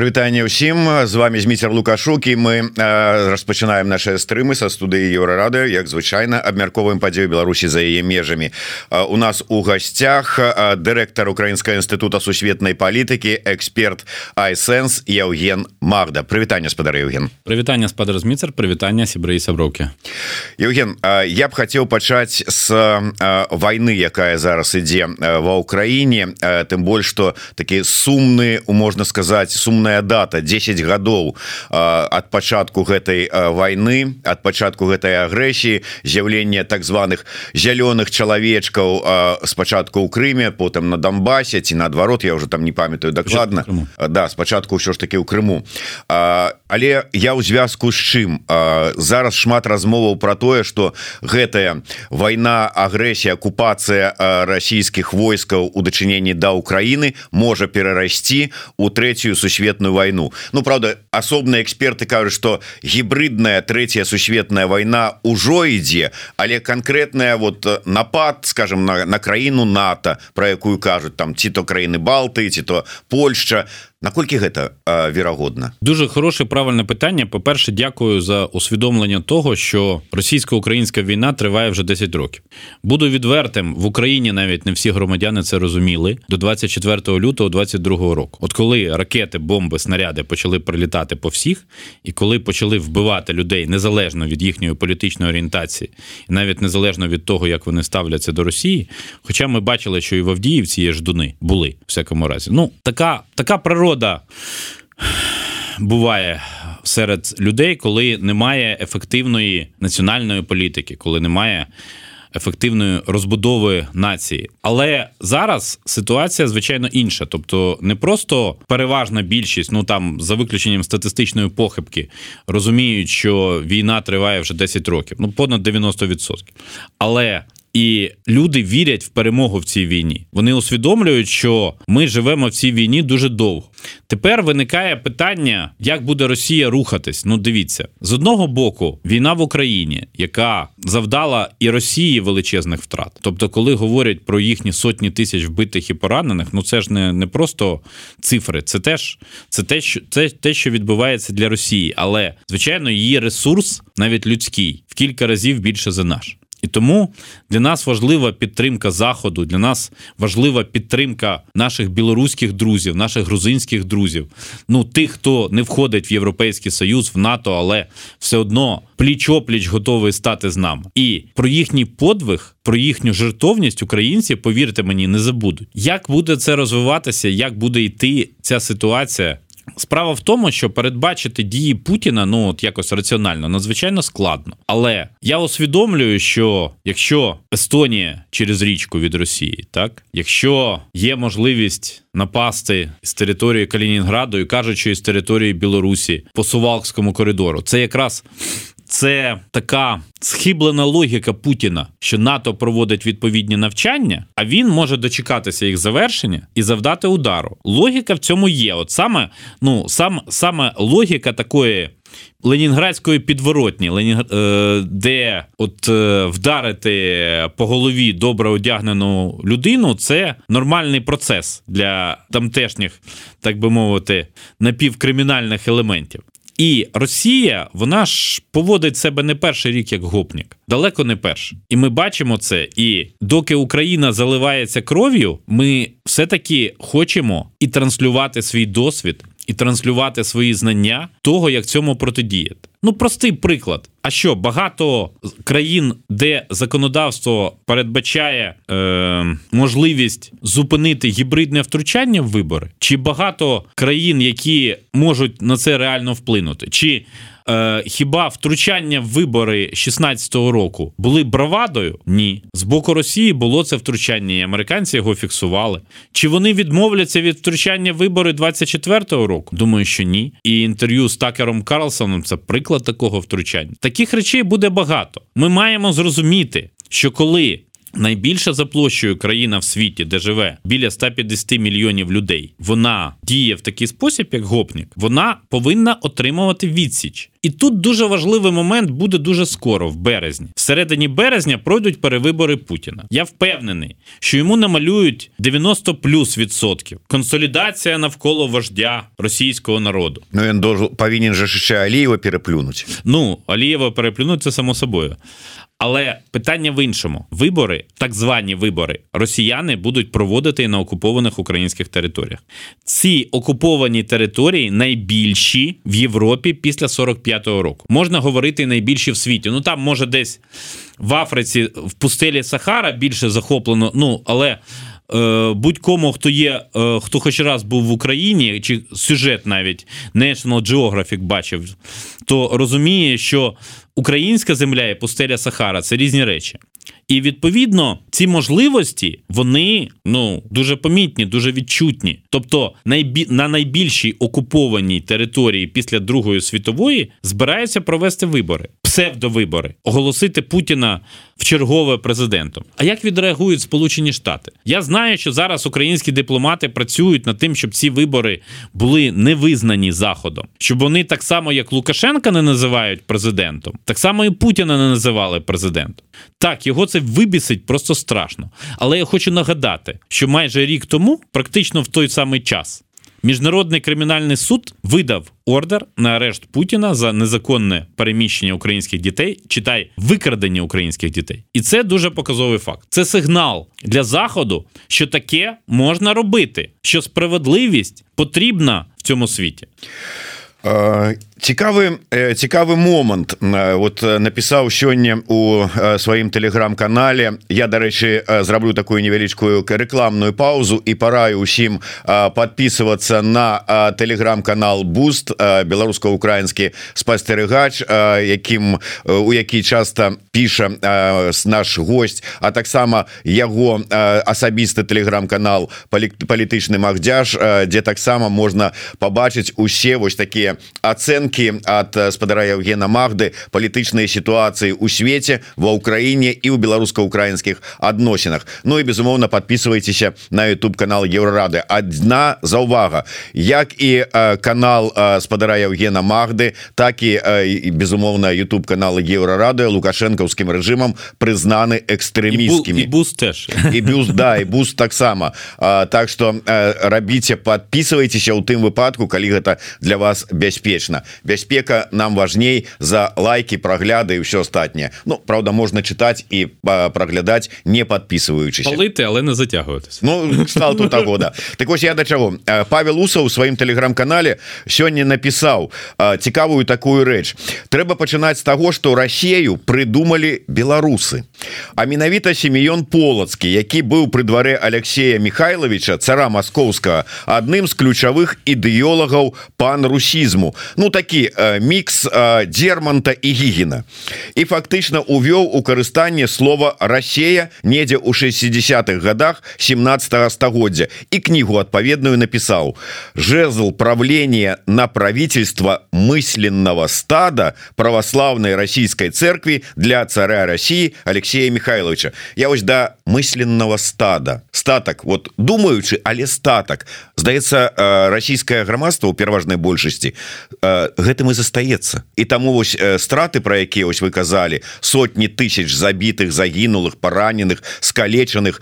прывітанне ўсім. З вами Зміцер Лукашук і мы э, распачынаем нашы стрымы са студыі еўрарады як звычайна абмярковаем падзеі ў Беларусі і за яе межамі. Э, у нас у гасцях э, дырэктар украінскага інстытута сусветнай палітыкі эксперт Айсанс Яўген Магда. Прывітанне спадар Яўген прывітанне спадар Зміцер прывітанне сябры і сяброўкі. Яўген э, я б хацеў пачаць с э, вайны якая зараз ідзе ва ўкраіне э, тым больш что такі сумны можна сказаць сумная дата 10 гадоў ад пачатку гэтай войны ад пачатку гэтай агрэсіі з'яўлення так званых зялёных чалавечкаў спачатку ў Крыме потым на Донбасе ці наадварот я уже там не памятаю дакладна. Да спачатку ўсё ж таки ў Крыму. Але я ў звязку з чым? Зараз шмат размоваў про тое что гэтая война агрэсія акупацыя расійскіх войскаў у дачыненні да Украіны можа перарасці у третью сусветную войну. Ну правда асобныя эксперты кажуць что гібридная третья сусветная война ўжо ідзе але конкретная вот напад скажем на, на краіну НАТО про якую кажуць там ці то краіны балты ці то Польша наколькі гэта верагодна? Дуже хороше правильне питання. По-перше дякую за усвідомлення того що російсько-українська війна триває вже 10 років. Буду відвертим в Україні навіть не всі громадяни це розуміли. До 24 лютого 22 року. От коли ракети бомби снаряди почали прилітати по всіх і коли почали вбивати людей незалежно від їхньої політичної орієнтації і навіть незалежно від того як вони ставляться до Росії хоча ми бачили що і в Авдіївці є ждуни були всякому разі. Ну така така природа природа буває серед людей, коли немає ефективної національної політики, коли немає. Ефективної розбудови нації, але зараз ситуація звичайно інша. Тобто, не просто переважна більшість, ну там за виключенням статистичної похибки, розуміють, що війна триває вже 10 років, ну понад 90%. Але і люди вірять в перемогу в цій війні. Вони усвідомлюють, що ми живемо в цій війні дуже довго. Тепер виникає питання, як буде Росія рухатись. Ну, дивіться, з одного боку, війна в Україні, яка завдала і Росії величезних втрат. Тобто, коли говорять про їхні сотні тисяч вбитих і поранених, ну це ж не не просто цифри, це теж це те, що це те, що відбувається для Росії, але звичайно, її ресурс, навіть людський, в кілька разів більше за наш. І тому для нас важлива підтримка заходу. Для нас важлива підтримка наших білоруських друзів, наших грузинських друзів. Ну тих, хто не входить в Європейський Союз, в НАТО, але все одно пліч-опліч готовий стати з нами. І про їхній подвиг, про їхню жертовність українці, повірте мені, не забудуть. Як буде це розвиватися, як буде йти ця ситуація? Справа в тому, що передбачити дії Путіна ну от якось раціонально надзвичайно складно. Але я усвідомлюю, що якщо Естонія через річку від Росії, так якщо є можливість напасти з території Калінінграду і кажучи із території Білорусі по Сувалкському коридору, це якраз це така схиблена логіка Путіна, що НАТО проводить відповідні навчання, а він може дочекатися їх завершення і завдати удару. Логіка в цьому є. От саме ну сам саме логіка такої. Ленінградської підворотні, е, де от е, вдарити по голові добре одягнену людину, це нормальний процес для тамтешніх, так би мовити, напівкримінальних елементів. І Росія вона ж поводить себе не перший рік як гопнік, далеко не перший. І ми бачимо це. І доки Україна заливається кров'ю, ми все таки хочемо і транслювати свій досвід, і транслювати свої знання того, як цьому протидіяти. Ну, простий приклад. А що багато країн, де законодавство передбачає е, можливість зупинити гібридне втручання в вибори, чи багато країн, які можуть на це реально вплинути, чи Е, Хіба втручання в вибори 16-го року були бравадою? Ні. З боку Росії було це втручання, і американці його фіксували. Чи вони відмовляться від втручання в вибори 24-го року? Думаю, що ні. І інтерв'ю з Такером Карлсоном це приклад такого втручання. Таких речей буде багато. Ми маємо зрозуміти, що коли найбільша за площею країна в світі, де живе біля 150 мільйонів людей, вона діє в такий спосіб, як гопник, вона повинна отримувати відсіч. І тут дуже важливий момент буде дуже скоро, в березні. Всередині березня пройдуть перевибори Путіна. Я впевнений, що йому намалюють 90 плюс відсотків. Консолідація навколо вождя російського народу. Ну він должен, повинен же ще Алієва переплюнуть. Ну Алієва переплюнуть це само собою. Але питання в іншому: вибори, так звані вибори, росіяни будуть проводити на окупованих українських територіях. Ці окуповані території найбільші в Європі після 45-го року. Можна говорити найбільші в світі. Ну там може десь в Африці, в пустелі Сахара більше захоплено. Ну але. Е, будь-кому, хто є, е, хто хоч раз був в Україні, чи сюжет навіть National Geographic бачив, то розуміє, що українська земля і пустеля Сахара це різні речі. І відповідно ці можливості вони ну дуже помітні, дуже відчутні. Тобто, найбі... на найбільшій окупованій території після Другої світової збираються провести вибори, псевдовибори, оголосити Путіна в чергове президентом. А як відреагують Сполучені Штати? Я знаю, що зараз українські дипломати працюють над тим, щоб ці вибори були не визнані заходом, щоб вони так само, як Лукашенка, не називають президентом, так само і Путіна не називали президентом. Так, його це вибісить просто страшно. Але я хочу нагадати, що майже рік тому, практично в той самий час, Міжнародний кримінальний суд видав ордер на арешт Путіна за незаконне переміщення українських дітей, читай викрадення українських дітей, і це дуже показовий факт. Це сигнал для заходу, що таке можна робити, що справедливість потрібна в цьому світі. Цікавы цікавы момант вот напісаў сёння у сваім телеграм-канале я дарэчы зраблю такую невялічкую рэкламную паузу і параю усім подписываться на телеграм-канал буст беларуска-украінскі спастерыгач якім у які часто піша наш гость а таксама яго асабісты телеграм-канал палітычны магдзяж дзе таксама можна побачыць усе вось такія ацэнкі ад спадара Евгена Магды палітычныя сітуацыі ў свеце ва ўкраіне і ў беларуска-украінскіх адносінах. Ну і безумоўна подписывайтеся на YouTube канал Еўрарады. Адна заўвага. Як і канал спадара Евгена Магды так і безумоўна YouTube каналы Еўрарады лукашэнкаўскім рэжымам прызнаны экстрэміскімі буст теж. І бюст да і буст таксама. Так что рабіце подписывайтеся у тым выпадку калі гэта для вас бяспечна бяспека нам важней за лайки прагляды і все астатняе Ну Праўда можна чытаць і праглядаць не подписываючыся лыты але не зацягваюць Ну стал тут года так вось я да чаго Павел уса у сваім телеграм-канале сёння напісаў цікавую такую рэч трэба пачынаць з таго что Россию придумали беларусы а менавіта семён полацкі які быў пры дварэ Алексея Михайловича цара маскоўскага адным з ключавых ідэолагаў пан русізму Ну такі э, мікс э, дерманта і гігіна і фактычна увёў у карыстанне слова Россия недзе ў 60-х годах 17 стагоддзя і кнігу адпаведную напісаў жезл правления на правительство мысленного стада православной российской церкви для царя России Алексея Михайловича я вось да мысленного стада статак вот думаючы але статак здаецца расійскае грамадства у пераважнай большасці гэтым і застаецца. І таму вось страты про якія ось вы казалі сотні тысяч забітых загінулых параненых скалечаных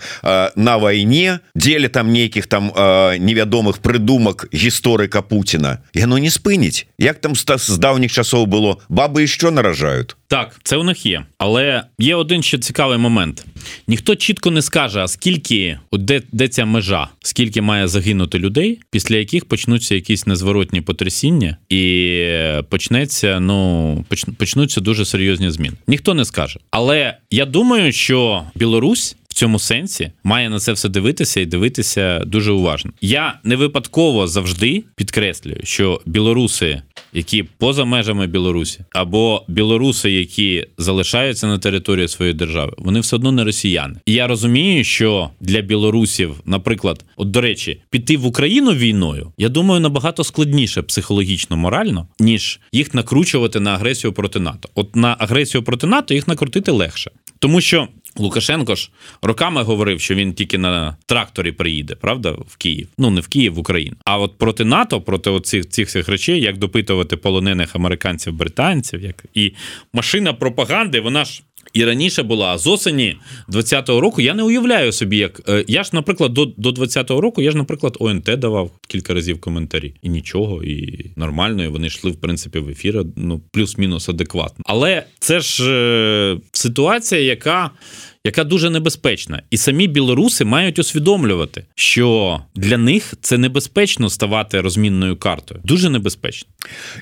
на вайне дзеля там нейкіх там невядомых прыдумак гісторыка Пуціна. Яно не спыніць. Як там з даўніх часоў было бабы що наражаюць Так, це у них є, але є один ще цікавий момент: ніхто чітко не скаже, а скільки де, де ця межа, скільки має загинути людей, після яких почнуться якісь незворотні потрясіння, і почнеться ну почнуться дуже серйозні зміни. Ніхто не скаже. Але я думаю, що Білорусь цьому сенсі має на це все дивитися і дивитися дуже уважно. Я не випадково завжди підкреслюю, що білоруси, які поза межами Білорусі, або білоруси, які залишаються на території своєї держави, вони все одно не росіяни. І я розумію, що для білорусів, наприклад, от до речі, піти в Україну війною, я думаю, набагато складніше психологічно, морально, ніж їх накручувати на агресію проти НАТО. От на агресію проти НАТО їх накрутити легше, тому що Лукашенко ж роками говорив, що він тільки на тракторі приїде, правда, в Київ. Ну не в Київ, в Україну. А от проти НАТО, проти оцих цих цих речей, як допитувати полонених американців, британців, як і машина пропаганди, вона ж і раніше була з осені 20-го року. Я не уявляю собі, як е, я ж, наприклад, до до 20-го року я ж, наприклад, ОНТ давав кілька разів коментарі, і нічого, і нормально. і Вони йшли в принципі в ефір, ну плюс-мінус адекватно. Але це ж е, ситуація, яка яка дуже небезпечна, і самі білоруси мають усвідомлювати, що для них це небезпечно ставати розмінною картою. Дуже небезпечно.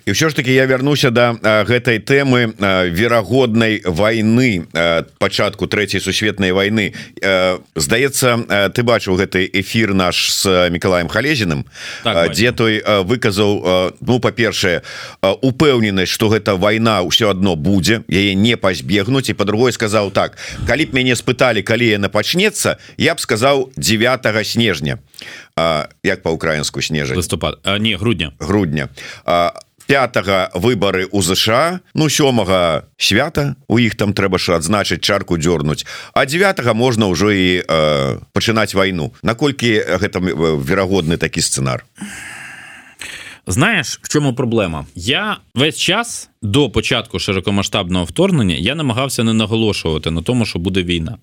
І все ж таки я вернуся до гэтай тэмы верагоднай войны пачатку третьей сусветнай войны здаецца ты бачыў гэты эфир наш с Миколаем халезіным так, дзе той выказаў ну па-першае упэўненасць что гэта война ўсё одно будзе яе не пазбегнуць і по-другой сказаў так калі б мяне мяне спыталі калі яна пачнецца я б сказаў 9 снежня. А, як по-украінску снежа лыстопад не грудня. Грудня. А, 5 выборы у ЗША ну сёмага свята у іх там трэба ж адзначыць чарку дзёрнуць. А 9 можна ўжо і э, пачынаць вайну. Наколькі гэта верагодны такі сцэнар? а Знаєш, в чому проблема? Я весь час до початку широкомасштабного вторгнення я намагався не наголошувати на тому, що буде війна.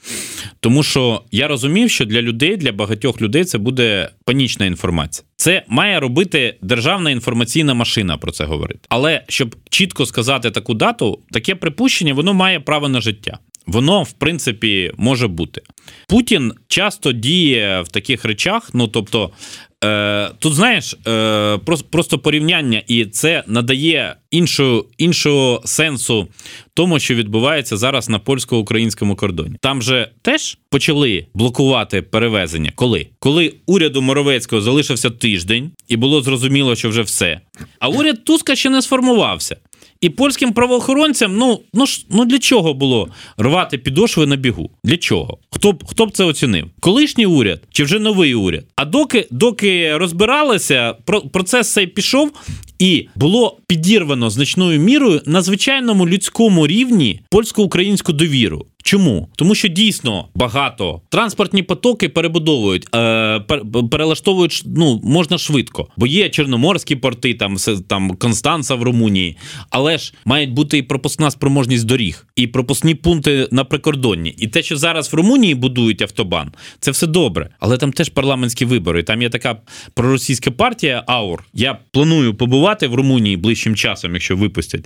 Тому що я розумів, що для людей, для багатьох людей, це буде панічна інформація. Це має робити державна інформаційна машина про це говорити. Але щоб чітко сказати таку дату, таке припущення воно має право на життя. Воно, в принципі, може бути. Путін часто діє в таких речах. Ну тобто, тут знаєш, е, просто порівняння, і це надає іншого іншого сенсу тому, що відбувається зараз на польсько-українському кордоні. Там же теж почали блокувати перевезення. Коли Коли уряду Моровецького залишився тиждень, і було зрозуміло, що вже все. А уряд Туска ще не сформувався. І польським правоохоронцям, ну ну ж ну для чого було рвати підошви на бігу? Для чого? Хто б хто б це оцінив? Колишній уряд чи вже новий уряд? А доки доки розбиралися, процес цей пішов, і було підірвано значною мірою на звичайному людському рівні польсько-українську довіру. Чому? Тому що дійсно багато транспортні потоки перебудовують, е, перелаштовують ну, можна швидко, бо є чорноморські порти, там там Констанца в Румунії, але ж мають бути і пропускна спроможність доріг, і пропускні пункти на прикордонні. І те, що зараз в Румунії будують автобан, це все добре. Але там теж парламентські вибори. Там є така проросійська партія Аур. Я планую побувати в Румунії ближчим часом, якщо випустять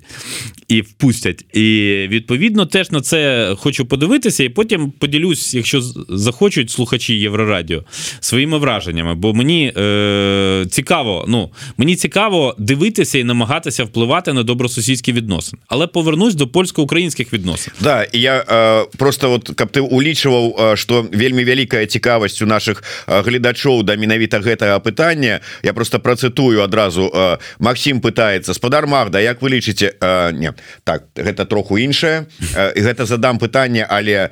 і впустять. І відповідно теж на це хочу подивитися, і потім поділюсь, якщо захочуть слухачі Єврорадіо, своїми враженнями. Бо мені е, цікаво, ну мені цікаво дивитися і намагатися впливати на добросусідські відносини. Але повернусь до польсько-українських відносин. Да, я е, просто от каб ти улічваў, що вельмі вялікая цікавасць у наших гледачоў да менавіта гэтага пытання. Я просто процитую адразу э, Максим пытается спадар Магда Як вы лічыце э, не так гэта троху іншае і гэта задам пытанне Але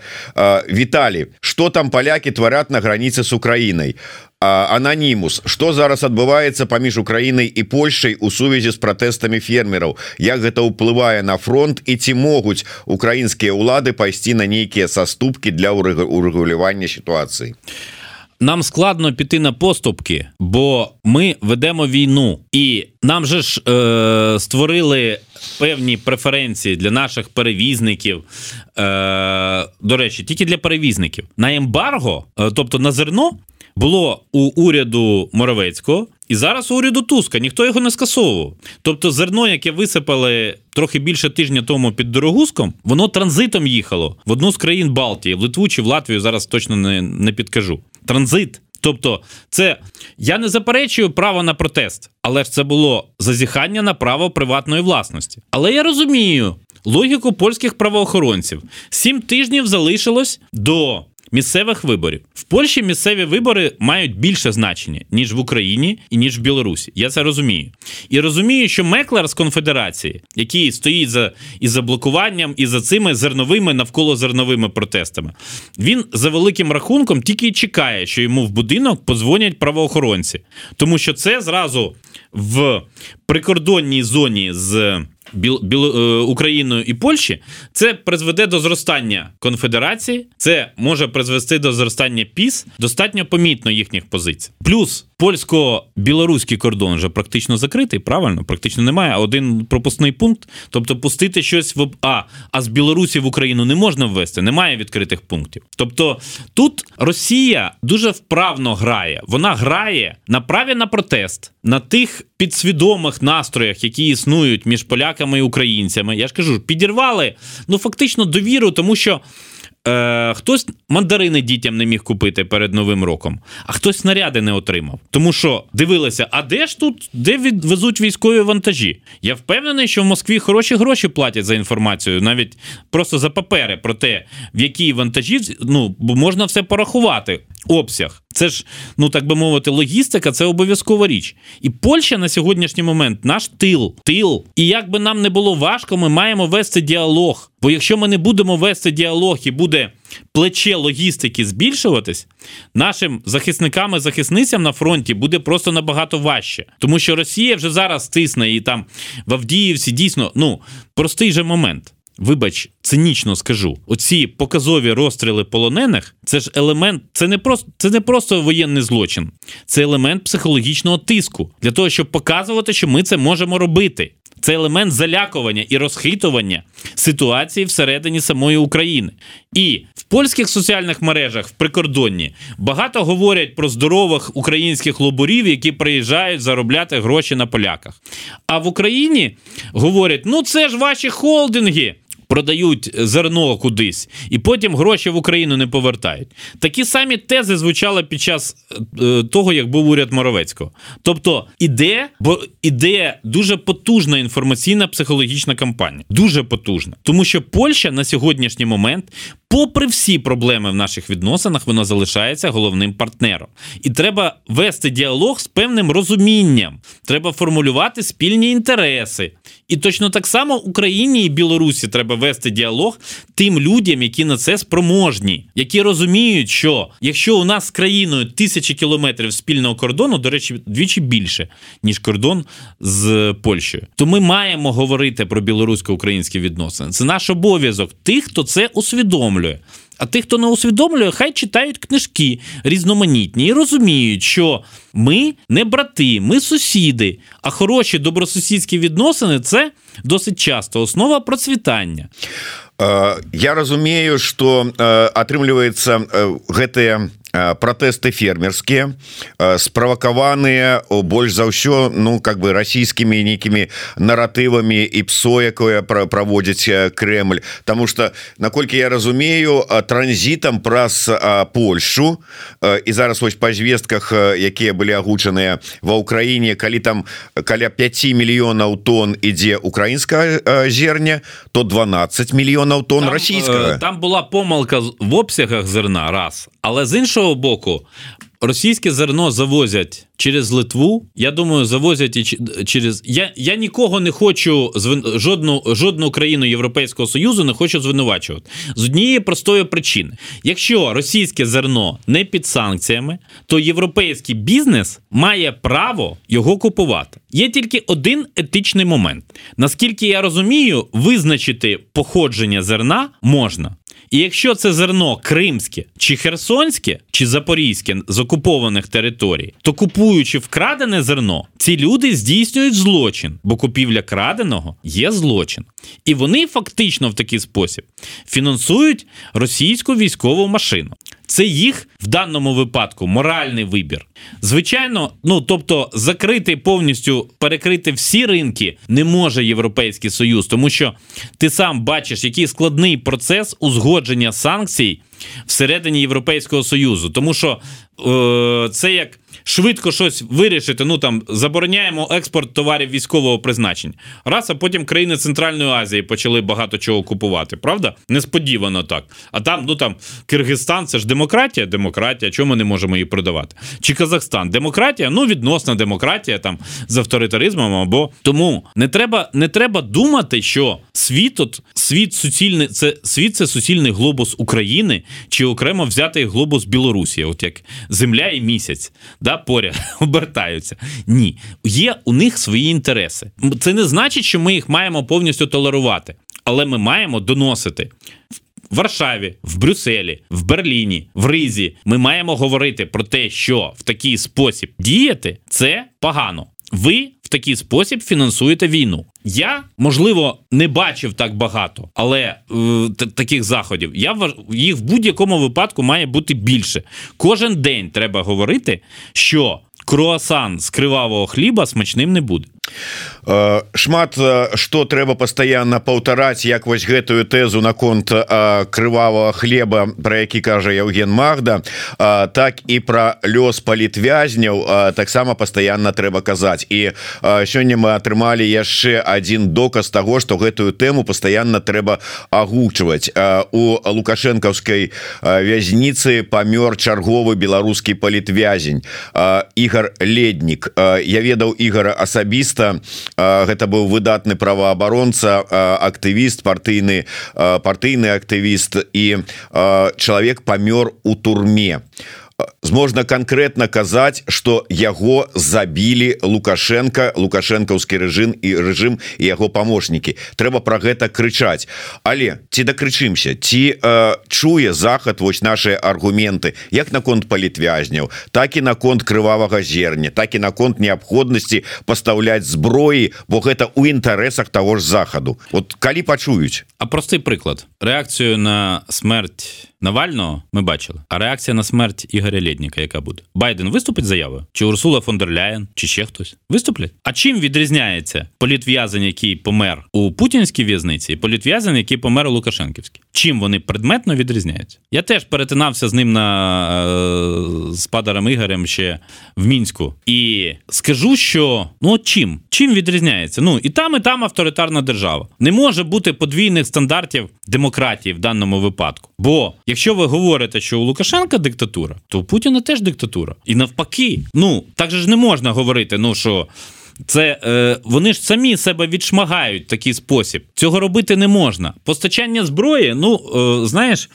Віталі что там палякі тварят на граніцы с Украінай ананімус что зараз адбываецца паміж Украінай і Польшай у сувязі з пратэстамі фермераў як гэта ўплывае на фронт і ці могуць украінскія ўлады пайсці на нейкія саступкі для урэгулявання сітуацыі нам складно піти на поступки, бо ми ведемо війну, і нам же ж е, створили певні преференції для наших перевізників. Е, До речі, тільки для перевізників на ембарго, е, тобто на зерно, було у уряду Моровецького. І зараз у уряду Туска ніхто його не скасовував. Тобто, зерно, яке висипали трохи більше тижня тому під Дорогуском, воно транзитом їхало в одну з країн Балтії, в Литву чи в Латвію. Зараз точно не, не підкажу. Транзит. Тобто, це я не заперечую право на протест, але ж це було зазіхання на право приватної власності. Але я розумію логіку польських правоохоронців: сім тижнів залишилось до місцевих виборів в Польщі. Місцеві вибори мають більше значення ніж в Україні і ніж в Білорусі. Я це розумію. І розумію, що Меклер з конфедерації, який стоїть за і за блокуванням, і за цими зерновими навколо зерновими протестами, він за великим рахунком тільки чекає, що йому в будинок подзвонять правоохоронці, тому що це зразу в прикордонній зоні з Біл, Біл, е, Україною і Польщі, це призведе до зростання конфедерації, це може призвести до зростання піс, достатньо помітно їхніх позицій. Плюс польсько-білоруський кордон вже практично закритий, правильно? Практично немає. Один пропускний пункт. Тобто, пустити щось в А, а з Білорусі в Україну не можна ввести, немає відкритих пунктів. Тобто тут Росія дуже вправно грає. Вона грає на праві на протест, на тих підсвідомих настроях, які існують між поляками і українцями. Я ж кажу, підірвали ну фактично довіру, тому що. Е, Хтось мандарини дітям не міг купити перед новим роком, а хтось снаряди не отримав. Тому що дивилися, а де ж тут де відвезуть військові вантажі? Я впевнений, що в Москві хороші гроші платять за інформацію, навіть просто за папери про те, в якій вантажі ну можна все порахувати. Обсяг. Це ж, ну так би мовити, логістика це обов'язкова річ. І Польща на сьогоднішній момент наш тил. Тил. І як би нам не було важко, ми маємо вести діалог. Бо якщо ми не будемо вести діалог і буде плече логістики збільшуватись, нашим захисникам і захисницям на фронті буде просто набагато важче. Тому що Росія вже зараз тисне і там в Авдіївці дійсно ну простий же момент. Вибач, цинічно скажу, оці показові розстріли полонених це ж елемент, це не просто це не просто воєнний злочин, це елемент психологічного тиску для того, щоб показувати, що ми це можемо робити. Це елемент залякування і розхитування ситуації всередині самої України. І в польських соціальних мережах в прикордонні багато говорять про здорових українських лобурів, які приїжджають заробляти гроші на поляках. А в Україні говорять: ну це ж ваші холдинги продають зерно кудись, і потім гроші в Україну не повертають. Такі самі тези звучали під час е, того, як був уряд Моровецького. Тобто іде, бо іде дуже потужна інформаційна психологічна кампанія. Дуже потужна. Тому що Польща на сьогоднішній момент. Попри всі проблеми в наших відносинах, вона залишається головним партнером. І треба вести діалог з певним розумінням. Треба формулювати спільні інтереси. І точно так само Україні і Білорусі треба вести діалог тим людям, які на це спроможні, які розуміють, що якщо у нас з країною тисячі кілометрів спільного кордону, до речі, двічі більше, ніж кордон з Польщею, то ми маємо говорити про білорусько-українські відносини. Це наш обов'язок тих, хто це усвідомлює А тих, хто не усвідомлює, хай читають книжки різноманітні і розуміють, що ми не брати, ми сусіди, а хороші добросусідські відносини це досить часто основа процвітання. Я разумею, што атрымліваецца гэтыя пратэсты фермерскія справакаваныя о больш за ўсё ну как бы расійскімі нейкімі наратывамі і псо якое праводзіць Кремль. Таму что наколькі я разумею транзітам праз Польшу і зараз вось па звестках якія былі агучаныя ва ўкраіне калі там каля 5 мільёнаў тонн ідзе украінская зерня то 12 мільёнаў тонн расійскага. там була помилка в обсягах зерна раз. Але з іншого боку російське зерно завозять через Литву. Я думаю, завозять і через. Я я нікого не хочу жодну жодну країну Європейського Союзу не хочу звинувачувати з однієї простої причини: якщо російське зерно не під санкціями, то європейський бізнес має право його купувати. Є тільки один етичний момент. Наскільки я розумію, визначити походження зерна можна. І якщо це зерно кримське, чи херсонське, чи запорізьке з окупованих територій, то купуючи вкрадене зерно, ці люди здійснюють злочин, бо купівля краденого є злочин. І вони фактично в такий спосіб фінансують російську військову машину. Це їх в даному випадку моральний вибір. Звичайно, ну тобто закрити повністю перекрити всі ринки не може Європейський Союз, тому що ти сам бачиш, який складний процес узгодження санкцій всередині Європейського Союзу, тому що е, це як швидко щось вирішити. Ну там забороняємо експорт товарів військового призначення. Раз, а потім країни Центральної Азії почали багато чого купувати. Правда? Несподівано так. А там, ну там Киргизстан, це ж демократія, демократія. Чому ми не можемо її продавати? Чи Казахстан? Демократія? Ну, відносна демократія там з авторитаризмом. Або тому не треба не треба думати, що світ от світ суцільний це світ це суцільний глобус України чи окремо взятий глобус Білорусі, от як Земля і місяць. Да? Поряд обертаються. Ні, є у них свої інтереси. Це не значить, що ми їх маємо повністю толерувати, але ми маємо доносити. В Варшаві, в Брюсселі, в Берліні, в Ризі ми маємо говорити про те, що в такий спосіб діяти це погано. Ви в такий спосіб фінансуєте війну. Я можливо не бачив так багато, але е, таких заходів я їх в будь-якому випадку має бути більше. Кожен день треба говорити, що круасан з кривавого хліба смачним не буде. Э, шмат что э, трэба пастаянна паўтараць як вось гэтую тэзу наконт э, крывавого хлеба про які кажа Евген Магда так і про лёс палітвязняў таксама пастаянна трэба казаць. І сёння мы атрымалі яшчэ один доказ того что гэтую тэму пастаянна трэба агучваць. У лукашэнкаўскай вязніцы памёр чарговы беларускі палітвязень Ігор леднік. Я ведаў Ігора асабіста гэта быў выдатны праваабаронца актывіст партыйны партыйны актывіст і чалавек памёр у турме можна конкретно казаць что яго забілі лукашенко лукашэнкаўскі рэжым і рэжым і яго помощники трэба про гэта крычаць. Але ці дакрычымся ці э, чуе захад вось наши аргументы як наконт палітвязняў так і наконт крывавага зерня так і наконт неабходнасці пастаўляць зброі бо гэта у інтарэсах того ж захаду. Вот калі пачуюць? А просты прыклад. Реакцыю на смерть Навального ми бачили. А реакція на смерть Ігоря Лєдніка, яка буде? Байден виступить заявою? Чи Урсула фон дер Ляєн, чи ще хтось? Виступлять? А чим відрізняється політв'язень, який помер у путінській в'язниці, і політв'язень, який помер у Лукашенківській? Чим вони предметно відрізняються? Я теж перетинався з ним на е, з падарем Ігорем ще в мінську, і скажу, що ну чим? Чим відрізняється? Ну і там, і там авторитарна держава. Не може бути подвійних стандартів демократії в даному випадку. Бо якщо ви говорите, що у Лукашенка диктатура, то у Путіна теж диктатура. І навпаки, ну так же ж не можна говорити, ну що. Це е, вони ж самі себе відшмагають в такий спосіб. Цього робити не можна. Постачання зброї. Ну е, знаєш,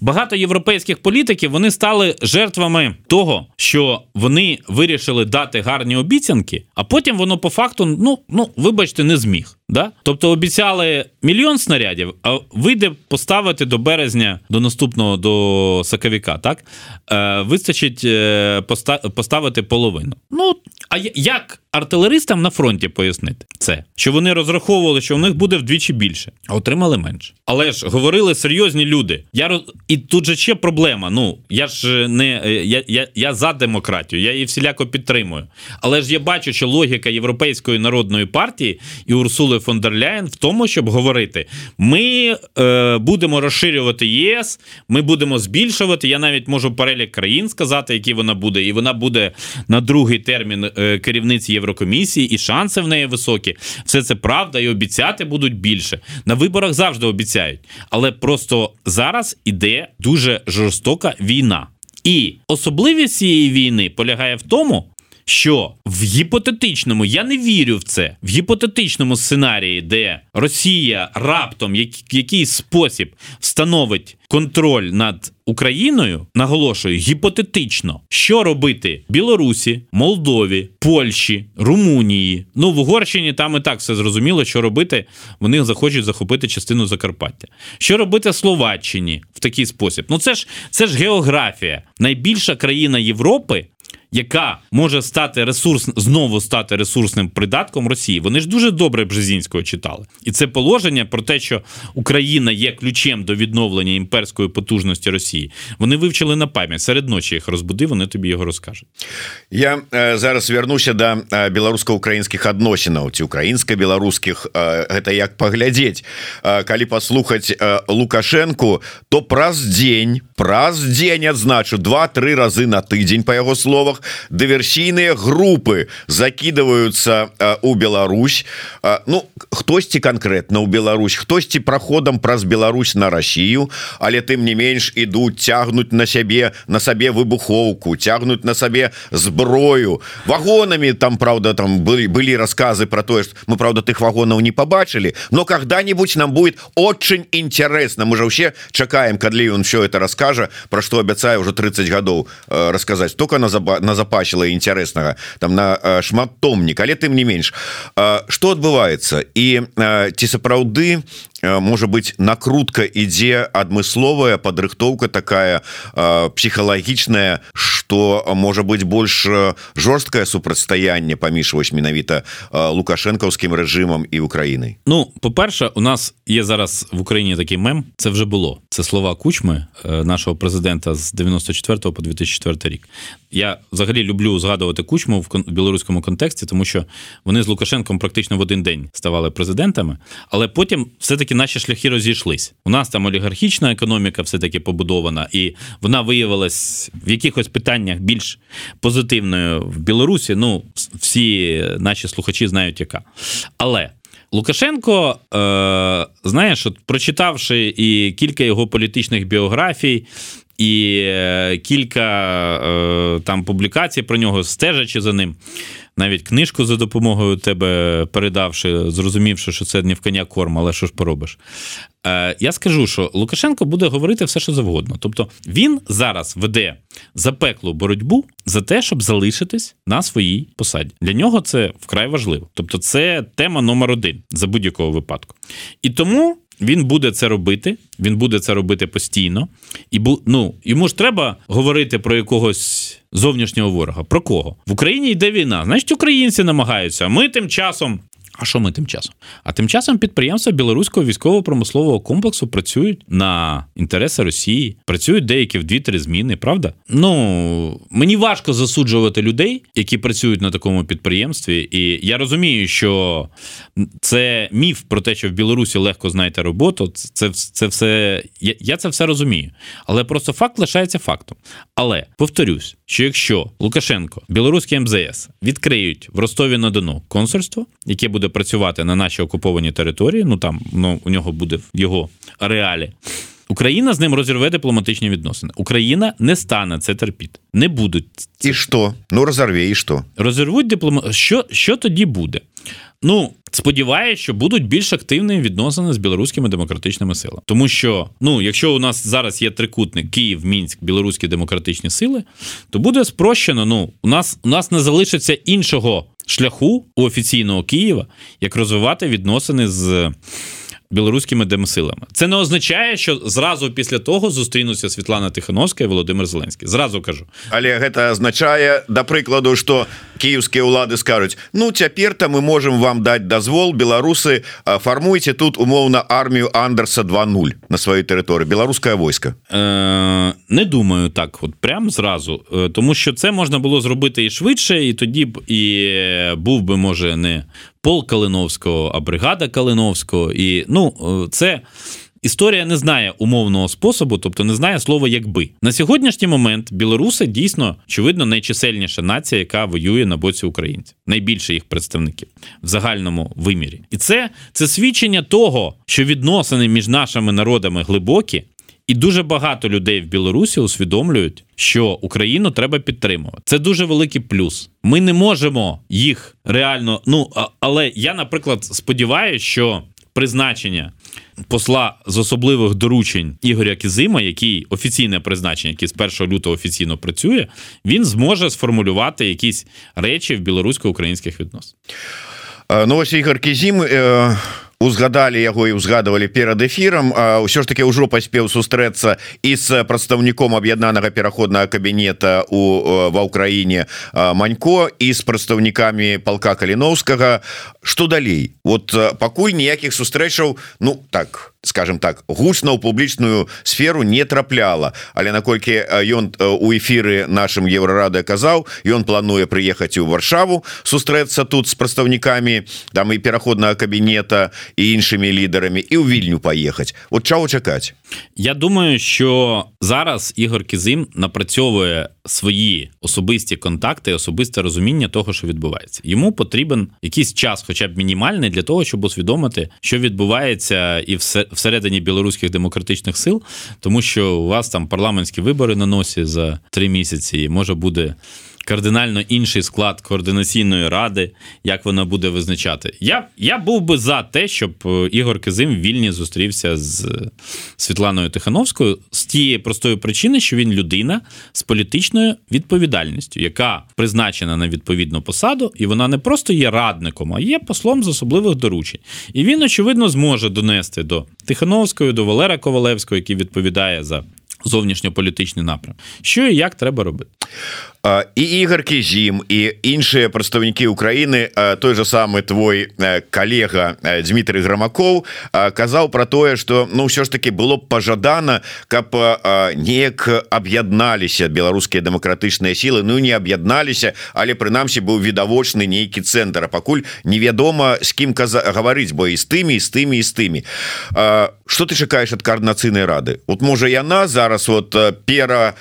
багато європейських політиків вони стали жертвами того, що вони вирішили дати гарні обіцянки, а потім воно по факту, ну ну вибачте, не зміг. Да? Тобто обіцяли мільйон снарядів, а вийде поставити до березня, до наступного до саковіка, так? Е, Вистачить е, поставити половину. Ну, а як артилеристам на фронті пояснити це? Що вони розраховували, що у них буде вдвічі більше, а отримали менше. Але ж говорили серйозні люди. Я роз... І тут же ще проблема. Ну, я ж не е, я, я, я за демократію, я її всіляко підтримую. Але ж я бачу, що логіка Європейської народної партії і Урсули фон дер Ляєн в тому, щоб говорити: ми е, будемо розширювати ЄС, ми будемо збільшувати. Я навіть можу перелік країн сказати, які вона буде, і вона буде на другий термін е, керівниці Єврокомісії, і шанси в неї високі. Все це правда, і обіцяти будуть більше. На виборах завжди обіцяють, але просто зараз іде дуже жорстока війна. І особливість цієї війни полягає в тому, що в гіпотетичному, я не вірю в це, в гіпотетичному сценарії, де Росія раптом в якийсь спосіб встановить контроль над Україною, наголошую, гіпотетично, що робити Білорусі, Молдові, Польщі, Румунії. Ну в Угорщині там і так все зрозуміло, що робити. Вони захочуть захопити частину Закарпаття. Що робити Словаччині в такий спосіб? Ну це ж це ж географія. Найбільша країна Європи яка може стати ресурс знову стати ресурсним придатком Росії. Вони ж дуже добре Бжезінського читали, і це положення про те, що Україна є ключем до відновлення імперської потужності Росії. Вони вивчили на пам'ять серед ночі їх розбуди. Вони тобі його розкажуть. Я е, зараз вернуся до е, беларуска-украінскіх адносінаў ці украінска-беларускіх е, гэта як паглядзець е, калі паслухаць е, лукашенко то праз дзень праз дзень адзначу два-тры разы на тыдзень по яго словах регионах дыверсійныя групы закидываются у Беларусь. Ну хтосьці конкретно у Беларусь хтосьці проходам праз Беларусь на Россию але тым не менш ідуць цягнуть на сябе на сабе выбухоўку цягнуть на сабе зброю. Вагонами там правда там были были рассказы про тое что мы правда тых вагонаў не побачили но когда-нибудь нам будет очень интересно. Мы же вообще чакаем калі он все это расскажа про что абяцаю уже 30 гадоў рассказать только на заба назапасіла інтарэснага там на шмат томнік але тым не менш. Что адбываецца? І ці сапраўды можа быть накрутка ідзе адмысловая падрыхтоўка такая псіхалагічная что можа быть больш жорсткае супрацьстаянне паміж вось менавіта лукашэнкаўскім рэжымам і Украінай Ну по-перше у нас є зараз в Україні такий мем це вже було це слова кучми нашого президента з 94 по 2004 рік я взагалі люблю згадувати кучму в білоруському контексті тому що вони з Лукашенком практично в один день ставали президентами але потім все-таки все-таки наші шляхи розійшлись. У нас там олігархічна економіка все-таки побудована, і вона виявилась в якихось питаннях більш позитивною в Білорусі. Ну, всі наші слухачі знають, яка. Але. Лукашенко, е, знаєш, от прочитавши і кілька його політичних біографій, і е, кілька е, там публікацій про нього, стежачи за ним, навіть книжку за допомогою тебе передавши, зрозумівши, що це не в коня корм, але що ж поробиш. Е, Я скажу, що Лукашенко буде говорити все, що завгодно. Тобто він зараз веде запеклу боротьбу за те, щоб залишитись на своїй посаді. Для нього це вкрай важливо. Тобто, це тема номер один за будь-якого випадку. І тому. Він буде це робити, він буде це робити постійно, і ну, йому ж треба говорити про якогось зовнішнього ворога. Про кого в Україні йде війна? Значить, українці намагаються. Ми тим часом а що ми тим часом? А тим часом підприємства білоруського військово-промислового комплексу працюють на інтереси Росії, працюють деякі в дві-три зміни, правда? Ну мені важко засуджувати людей, які працюють на такому підприємстві. І я розумію, що це міф про те, що в Білорусі легко знайти роботу. Це це все я, я це все розумію. Але просто факт лишається фактом. Але повторюсь, що якщо Лукашенко, білоруський МЗС відкриють в Ростові на Дону консульство, яке буде працювати на нашій окупованій території, ну там ну, у нього буде в його ареалі. Україна з ним розірве дипломатичні відносини. Україна не стане це терпіти. Не будуть. І що? Ну розорве, і що? Розірвуть дипломат. Що, Що тоді буде? Ну, сподіваюся, що будуть більш активні відносини з білоруськими демократичними силами. Тому що, ну, якщо у нас зараз є трикутник Київ, Мінськ, білоруські демократичні сили, то буде спрощено. Ну, у нас у нас не залишиться іншого шляху у офіційного Києва, як розвивати відносини з білоруськими демсилами. Це не означає, що зразу після того зустрінуться Світлана Тихановська і Володимир Зеленський. Зразу кажу. Але гэта означае да прыкладу што кіеўскія ўлады скажуць Ну цяпер то мы можем вам даць дазвол беларусы фармуйце тут умоўна армію Андерса 20 на сваёй тэрыторыі беларускае войска е, не думаю так от прям зразу тому що це можна було зробити і швидше і тоді б і був би може не пол Калиновського, а бригада Калиновського. І ну, е, це. Історія не знає умовного способу, тобто не знає слова якби на сьогоднішній момент білоруси дійсно очевидно найчисельніша нація, яка воює на боці українців, найбільше їх представників в загальному вимірі, і це це свідчення того, що відносини між нашими народами глибокі, і дуже багато людей в Білорусі усвідомлюють, що Україну треба підтримувати. Це дуже великий плюс. Ми не можемо їх реально. Ну але я, наприклад, сподіваюся, що призначення посла з особливих доручень Ігоря Кізима, який офіційне призначення, який з 1 лютого офіційно працює, він зможе сформулювати якісь речі в білорусько-українських відносинах. Ну ось Ігор Кізім... Е узгадали яго і узгадывалі перад эфірам ўсё ж таки ўжо паспеў сустрэцца і з прадстаўніком аб'яднанага пераходнага кабінета у ва ўкраіне манько і з прадстаўнікамі палка каліновскага. Что далей? Вот пакуль ніякіх сустрэчаў ну так скажем так гучна ў публічную сферу не трапляла але наколькі ён у эфиры нашим еврорады казаў ён плануе прыехаць у варшаву сустрэцца тут з прадстаўнікамі там і пераходнага кабінета і іншымі лідарамі і ў вільню паехаць вот чаго чакаць Я думаю що зараз Ігор Кізим напрацьовує свої особисті контакти особисте розуміння того що відбувається йому потрібен якийсь час хоча б мінімальний для того щоб усвідомити що відбувається і все всередині білоруських демократичних сил, тому що у вас там парламентські вибори на носі за три місяці, і може буде кардинально інший склад координаційної ради, як вона буде визначати. Я я був би за те, щоб е, Ігор Кизим вільні зустрівся з Світланою Тихановською з тієї простої причини, що він людина з політичною відповідальністю, яка призначена на відповідну посаду, і вона не просто є радником, а є послом з особливих доручень. І він, очевидно, зможе донести до Тихановської, до Валера Ковалевського, який відповідає за зовнішньополітичний напрям. Що і як треба робити? і ігор кізім і іншыя прадстаўнікі Украіны той же самы твой калега Дмітрий грамаков казаў про тое что ну ўсё ж таки было б пожадана каб неяк аб'ядналіся беларускія дэмакратычныя сілы Ну не аб'ядналіся але прынамсі быў відавочны нейкі цэнтр а пакуль невядома з кім каза гаварыць бо і з тымі з тымі з тымі что ты чакаешь ад коорднацыйнай рады? Вот можа яна зараз вот пера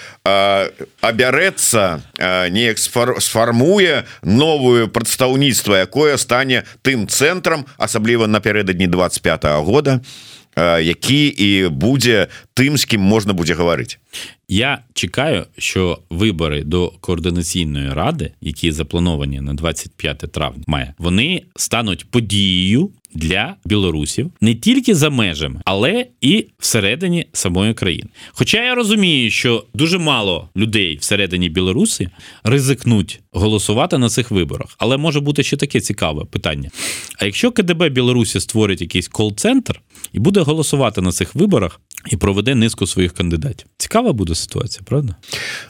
абярэцца неяк сфармуе новую прадстаўніцтва якое стане тым цэнтрам асабліва напярэдадні 25 -го года які і будзе тым з кім можна будзе гаварыць Я чекаю, що вибори до координаційної ради, які заплановані на 25 травня, має вони стануть подією для білорусів не тільки за межами, але і всередині самої країни. Хоча я розумію, що дуже мало людей всередині Білорусі ризикнуть голосувати на цих виборах, але може бути ще таке цікаве питання. А якщо КДБ Білорусі створить якийсь кол-центр і буде голосувати на цих виборах і проведе низку своїх кандидатів, цікава буде ситуація, правда?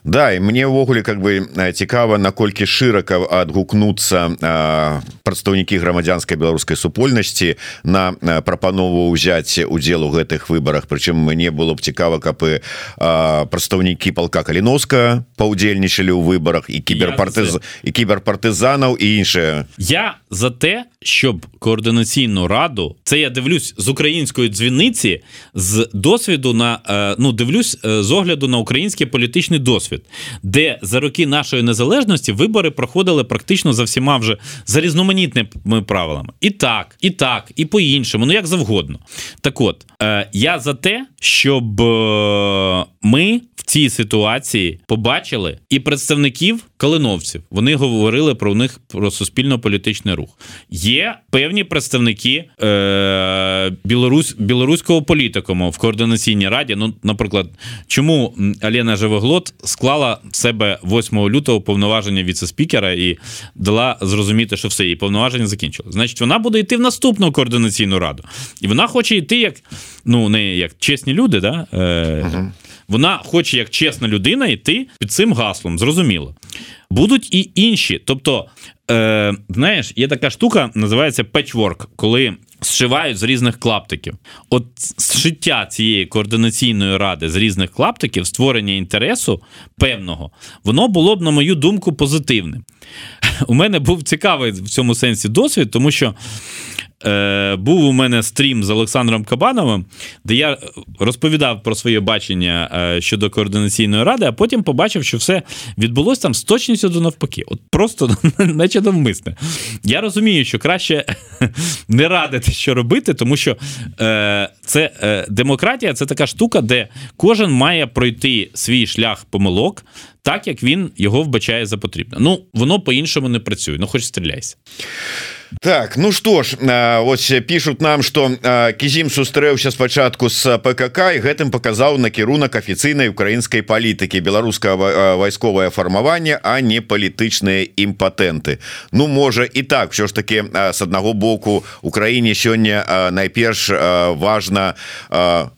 Да і мне ўвогуле как бы цікава наколькі шырака адгукнуцца прадстаўнікі грамадзянскай беларускай супольнасці на прапанову ўзяць удзел у гэтых выборах прычым мне было б цікава каб і прадстаўнікі палка каліновска паўдзельнічалі ў выборах і кіберпартыз і кіберпартызанаў і іншае я за те щоб координаційну раду це я дивлюсь з української дзвіниці з досвіду на ну дивлюсь з огляду на український політичний досвід, де за роки нашої незалежності вибори проходили практично за всіма вже за різноманітними правилами. І так, і так, і по-іншому, ну як завгодно. Так от я за те, щоб ми цій ситуації побачили і представників калиновців. Вони говорили про них про суспільно-політичний рух. Є певні представники е, білорусь, білоруського політикуму в координаційній раді. Ну, наприклад, чому Алена Живоглот склала в себе 8 лютого повноваження віце-спікера і дала зрозуміти, що все її повноваження закінчили. Значить, вона буде йти в наступну координаційну раду, і вона хоче йти як ну не як чесні люди, да. Е. Вона хоче як чесна людина йти під цим гаслом, зрозуміло. Будуть і інші. Тобто, е, знаєш, є така штука, називається петчворк, коли зшивають з різних клаптиків. От зшиття цієї координаційної ради з різних клаптиків, створення інтересу певного, воно було б, на мою думку, позитивним. У мене був цікавий в цьому сенсі досвід, тому що е, був у мене стрім з Олександром Кабановим, де я розповідав про своє бачення е, щодо координаційної ради, а потім побачив, що все відбулося там з точністю до навпаки. От просто наче навмисне. Я розумію, що краще не радити, що робити, тому що е, це демократія це така штука, де кожен має пройти свій шлях помилок. Так як він його вбачає за потрібне. Ну воно по-іншому не працює. Ну, хоч стріляйся так ну что ж ось пишут нам что кізім сустрэўся спачатку с ПКК і гэтым показаў накірунак афіцыйнай украінскай палітыкі беларускага вайсковае фармаванне а не палітычныя імпатэнты Ну можа і так все ж таки с аднаго боку Украіне сёння найперш важно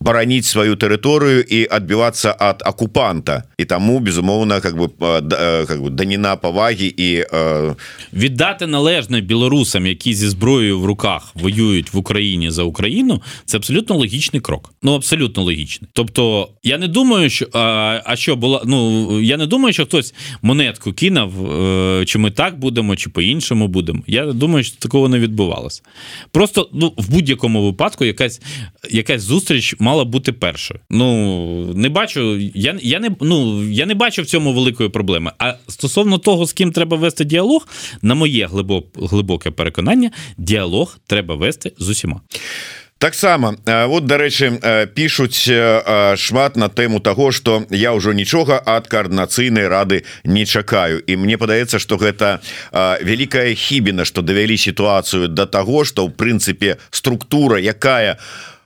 бараніць сваю тэрыторыю і адбівацца ад акупанта і таму безумоўна как бы как бы даніна павагі і віддати належне беларусам хлопцям, які зі зброєю в руках воюють в Україні за Україну, це абсолютно логічний крок. Ну абсолютно логічний. Тобто, я не думаю, що а, а що була. Ну я не думаю, що хтось монетку кинув, е, чи ми так будемо, чи по-іншому будемо. Я думаю, що такого не відбувалося. Просто ну в будь-якому випадку якась якась зустріч мала бути першою. Ну не бачу, я я не ну я не бачу в цьому великої проблеми. А стосовно того, з ким треба вести діалог, на моє глибоке переконання, діалог треба вести з усіма. таксама вот дарэчы пишуць шмат на тэму того что я ўжо нічога ад каардынацыйнай рады не чакаю і мне падаецца что гэта вялікая хібіна что давялі сітуацыю до того что ў прынцыпе структура якая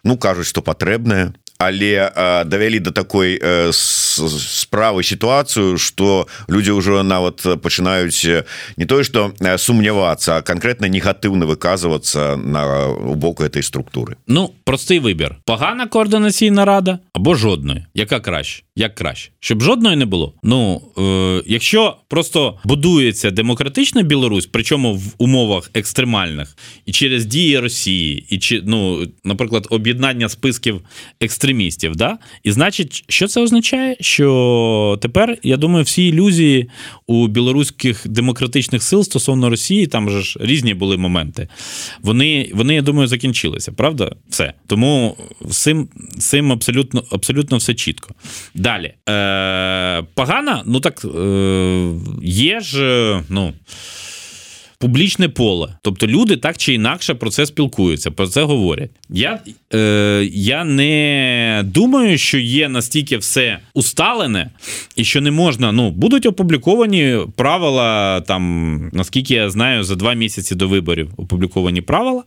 ну кажуць что патрэбная але давялі до такой справы сітуацыю что люди ўжо нават пачынаюць не тое что сумнявацца конкретно негатыўна выказываться на у боку этой структуры. Ну простый выбор пагана коордынацыйна рада або жодної яка краще як краще. Щоб жодної не було. Ну е, якщо просто будується демократична Білорусь причому в умовах екстремальних і через дії Росії і чи ну наприклад об'єднання списків екстремістів да? І значить що це означає? Що тепер я думаю всі ілюзії у білоруських демократичних сил стосовно Росії там же ж різні були моменти вони вони я думаю закінчилися правда? Все. Тому цим цим абсолютно абсолютно все чітко Далі. Е, Погана, ну так е, є ж, ну публічне поле. Тобто люди так чи інакше про це спілкуються, про це говорять. Я е, я не думаю, що є настільки все усталене, і що не можна. Ну, будуть опубліковані правила, там, наскільки я знаю, за два місяці до виборів опубліковані правила,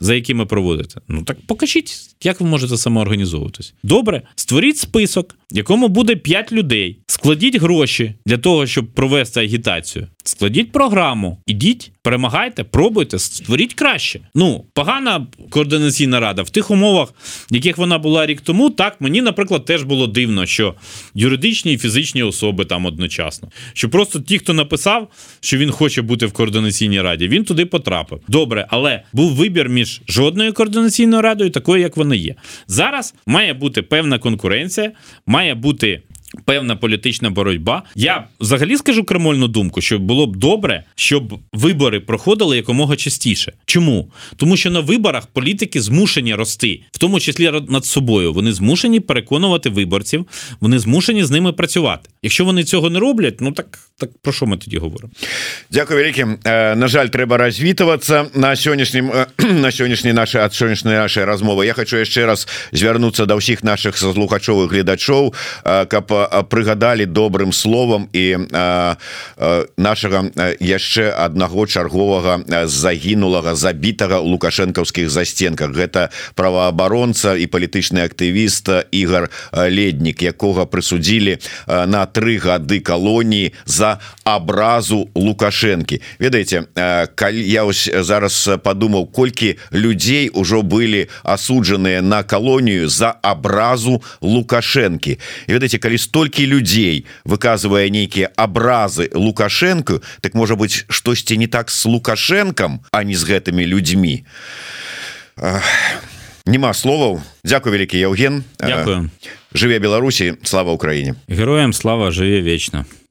за якими проводите. Ну так покажіть, як ви можете самоорганізовуватись. Добре, створіть список, в якому буде 5 людей. Складіть гроші для того, щоб провести агітацію. Складіть програму, ідіть, перемагайте, пробуйте, створіть краще. Ну, погана координаційна рада в тих умовах, в яких вона була рік тому. Так мені, наприклад, теж було дивно, що юридичні і фізичні особи там одночасно. Що просто ті, хто написав, що він хоче бути в координаційній раді, він туди потрапив. Добре, але був вибір між жодною координаційною радою, такою, як вона є. Зараз має бути певна конкуренція, має бути певна політична боротьба. Я взагалі скажу кремольну думку, що було б добре, щоб вибори проходили якомога частіше. Чому? Тому що на виборах політики змушені рости, в тому числі над собою. Вони змушені переконувати виборців, вони змушені з ними працювати. Якщо вони цього не роблять, ну так так про що ми тоді говоримо? Дякую велике. На жаль, треба розвітуватися на сьогоднішнім на сьогоднішній наші ад сьогоднішньої нашої розмови. Я хочу ще раз звернутися до всіх наших слухачових глядачів, каб прыгадалі добрым словам і нашага яшчэ аднаго чарговага загінулага забітага лукашэнкаўскіх засценках. Гэта праваабаронца і палітычны актывіст Ігар леднік якога прысудзілі на тры гады калоніі за абразу лукашэнкі. Ведаеце калі я ось зараз падумаў колькі людзей ужо былі асуджаныя на калонію за абразу лукашэнкі. Ведаеце калі столькі людзей выказывая нейкія абразы лукашенко так можа быть штосьці не так с лукашенком а не з гэтымі людзьмі. Нема словаў. Дякую вялікі Яўген. Дякую. Жыве Беларусі. Слава Украіне. Героям слава жыве вечна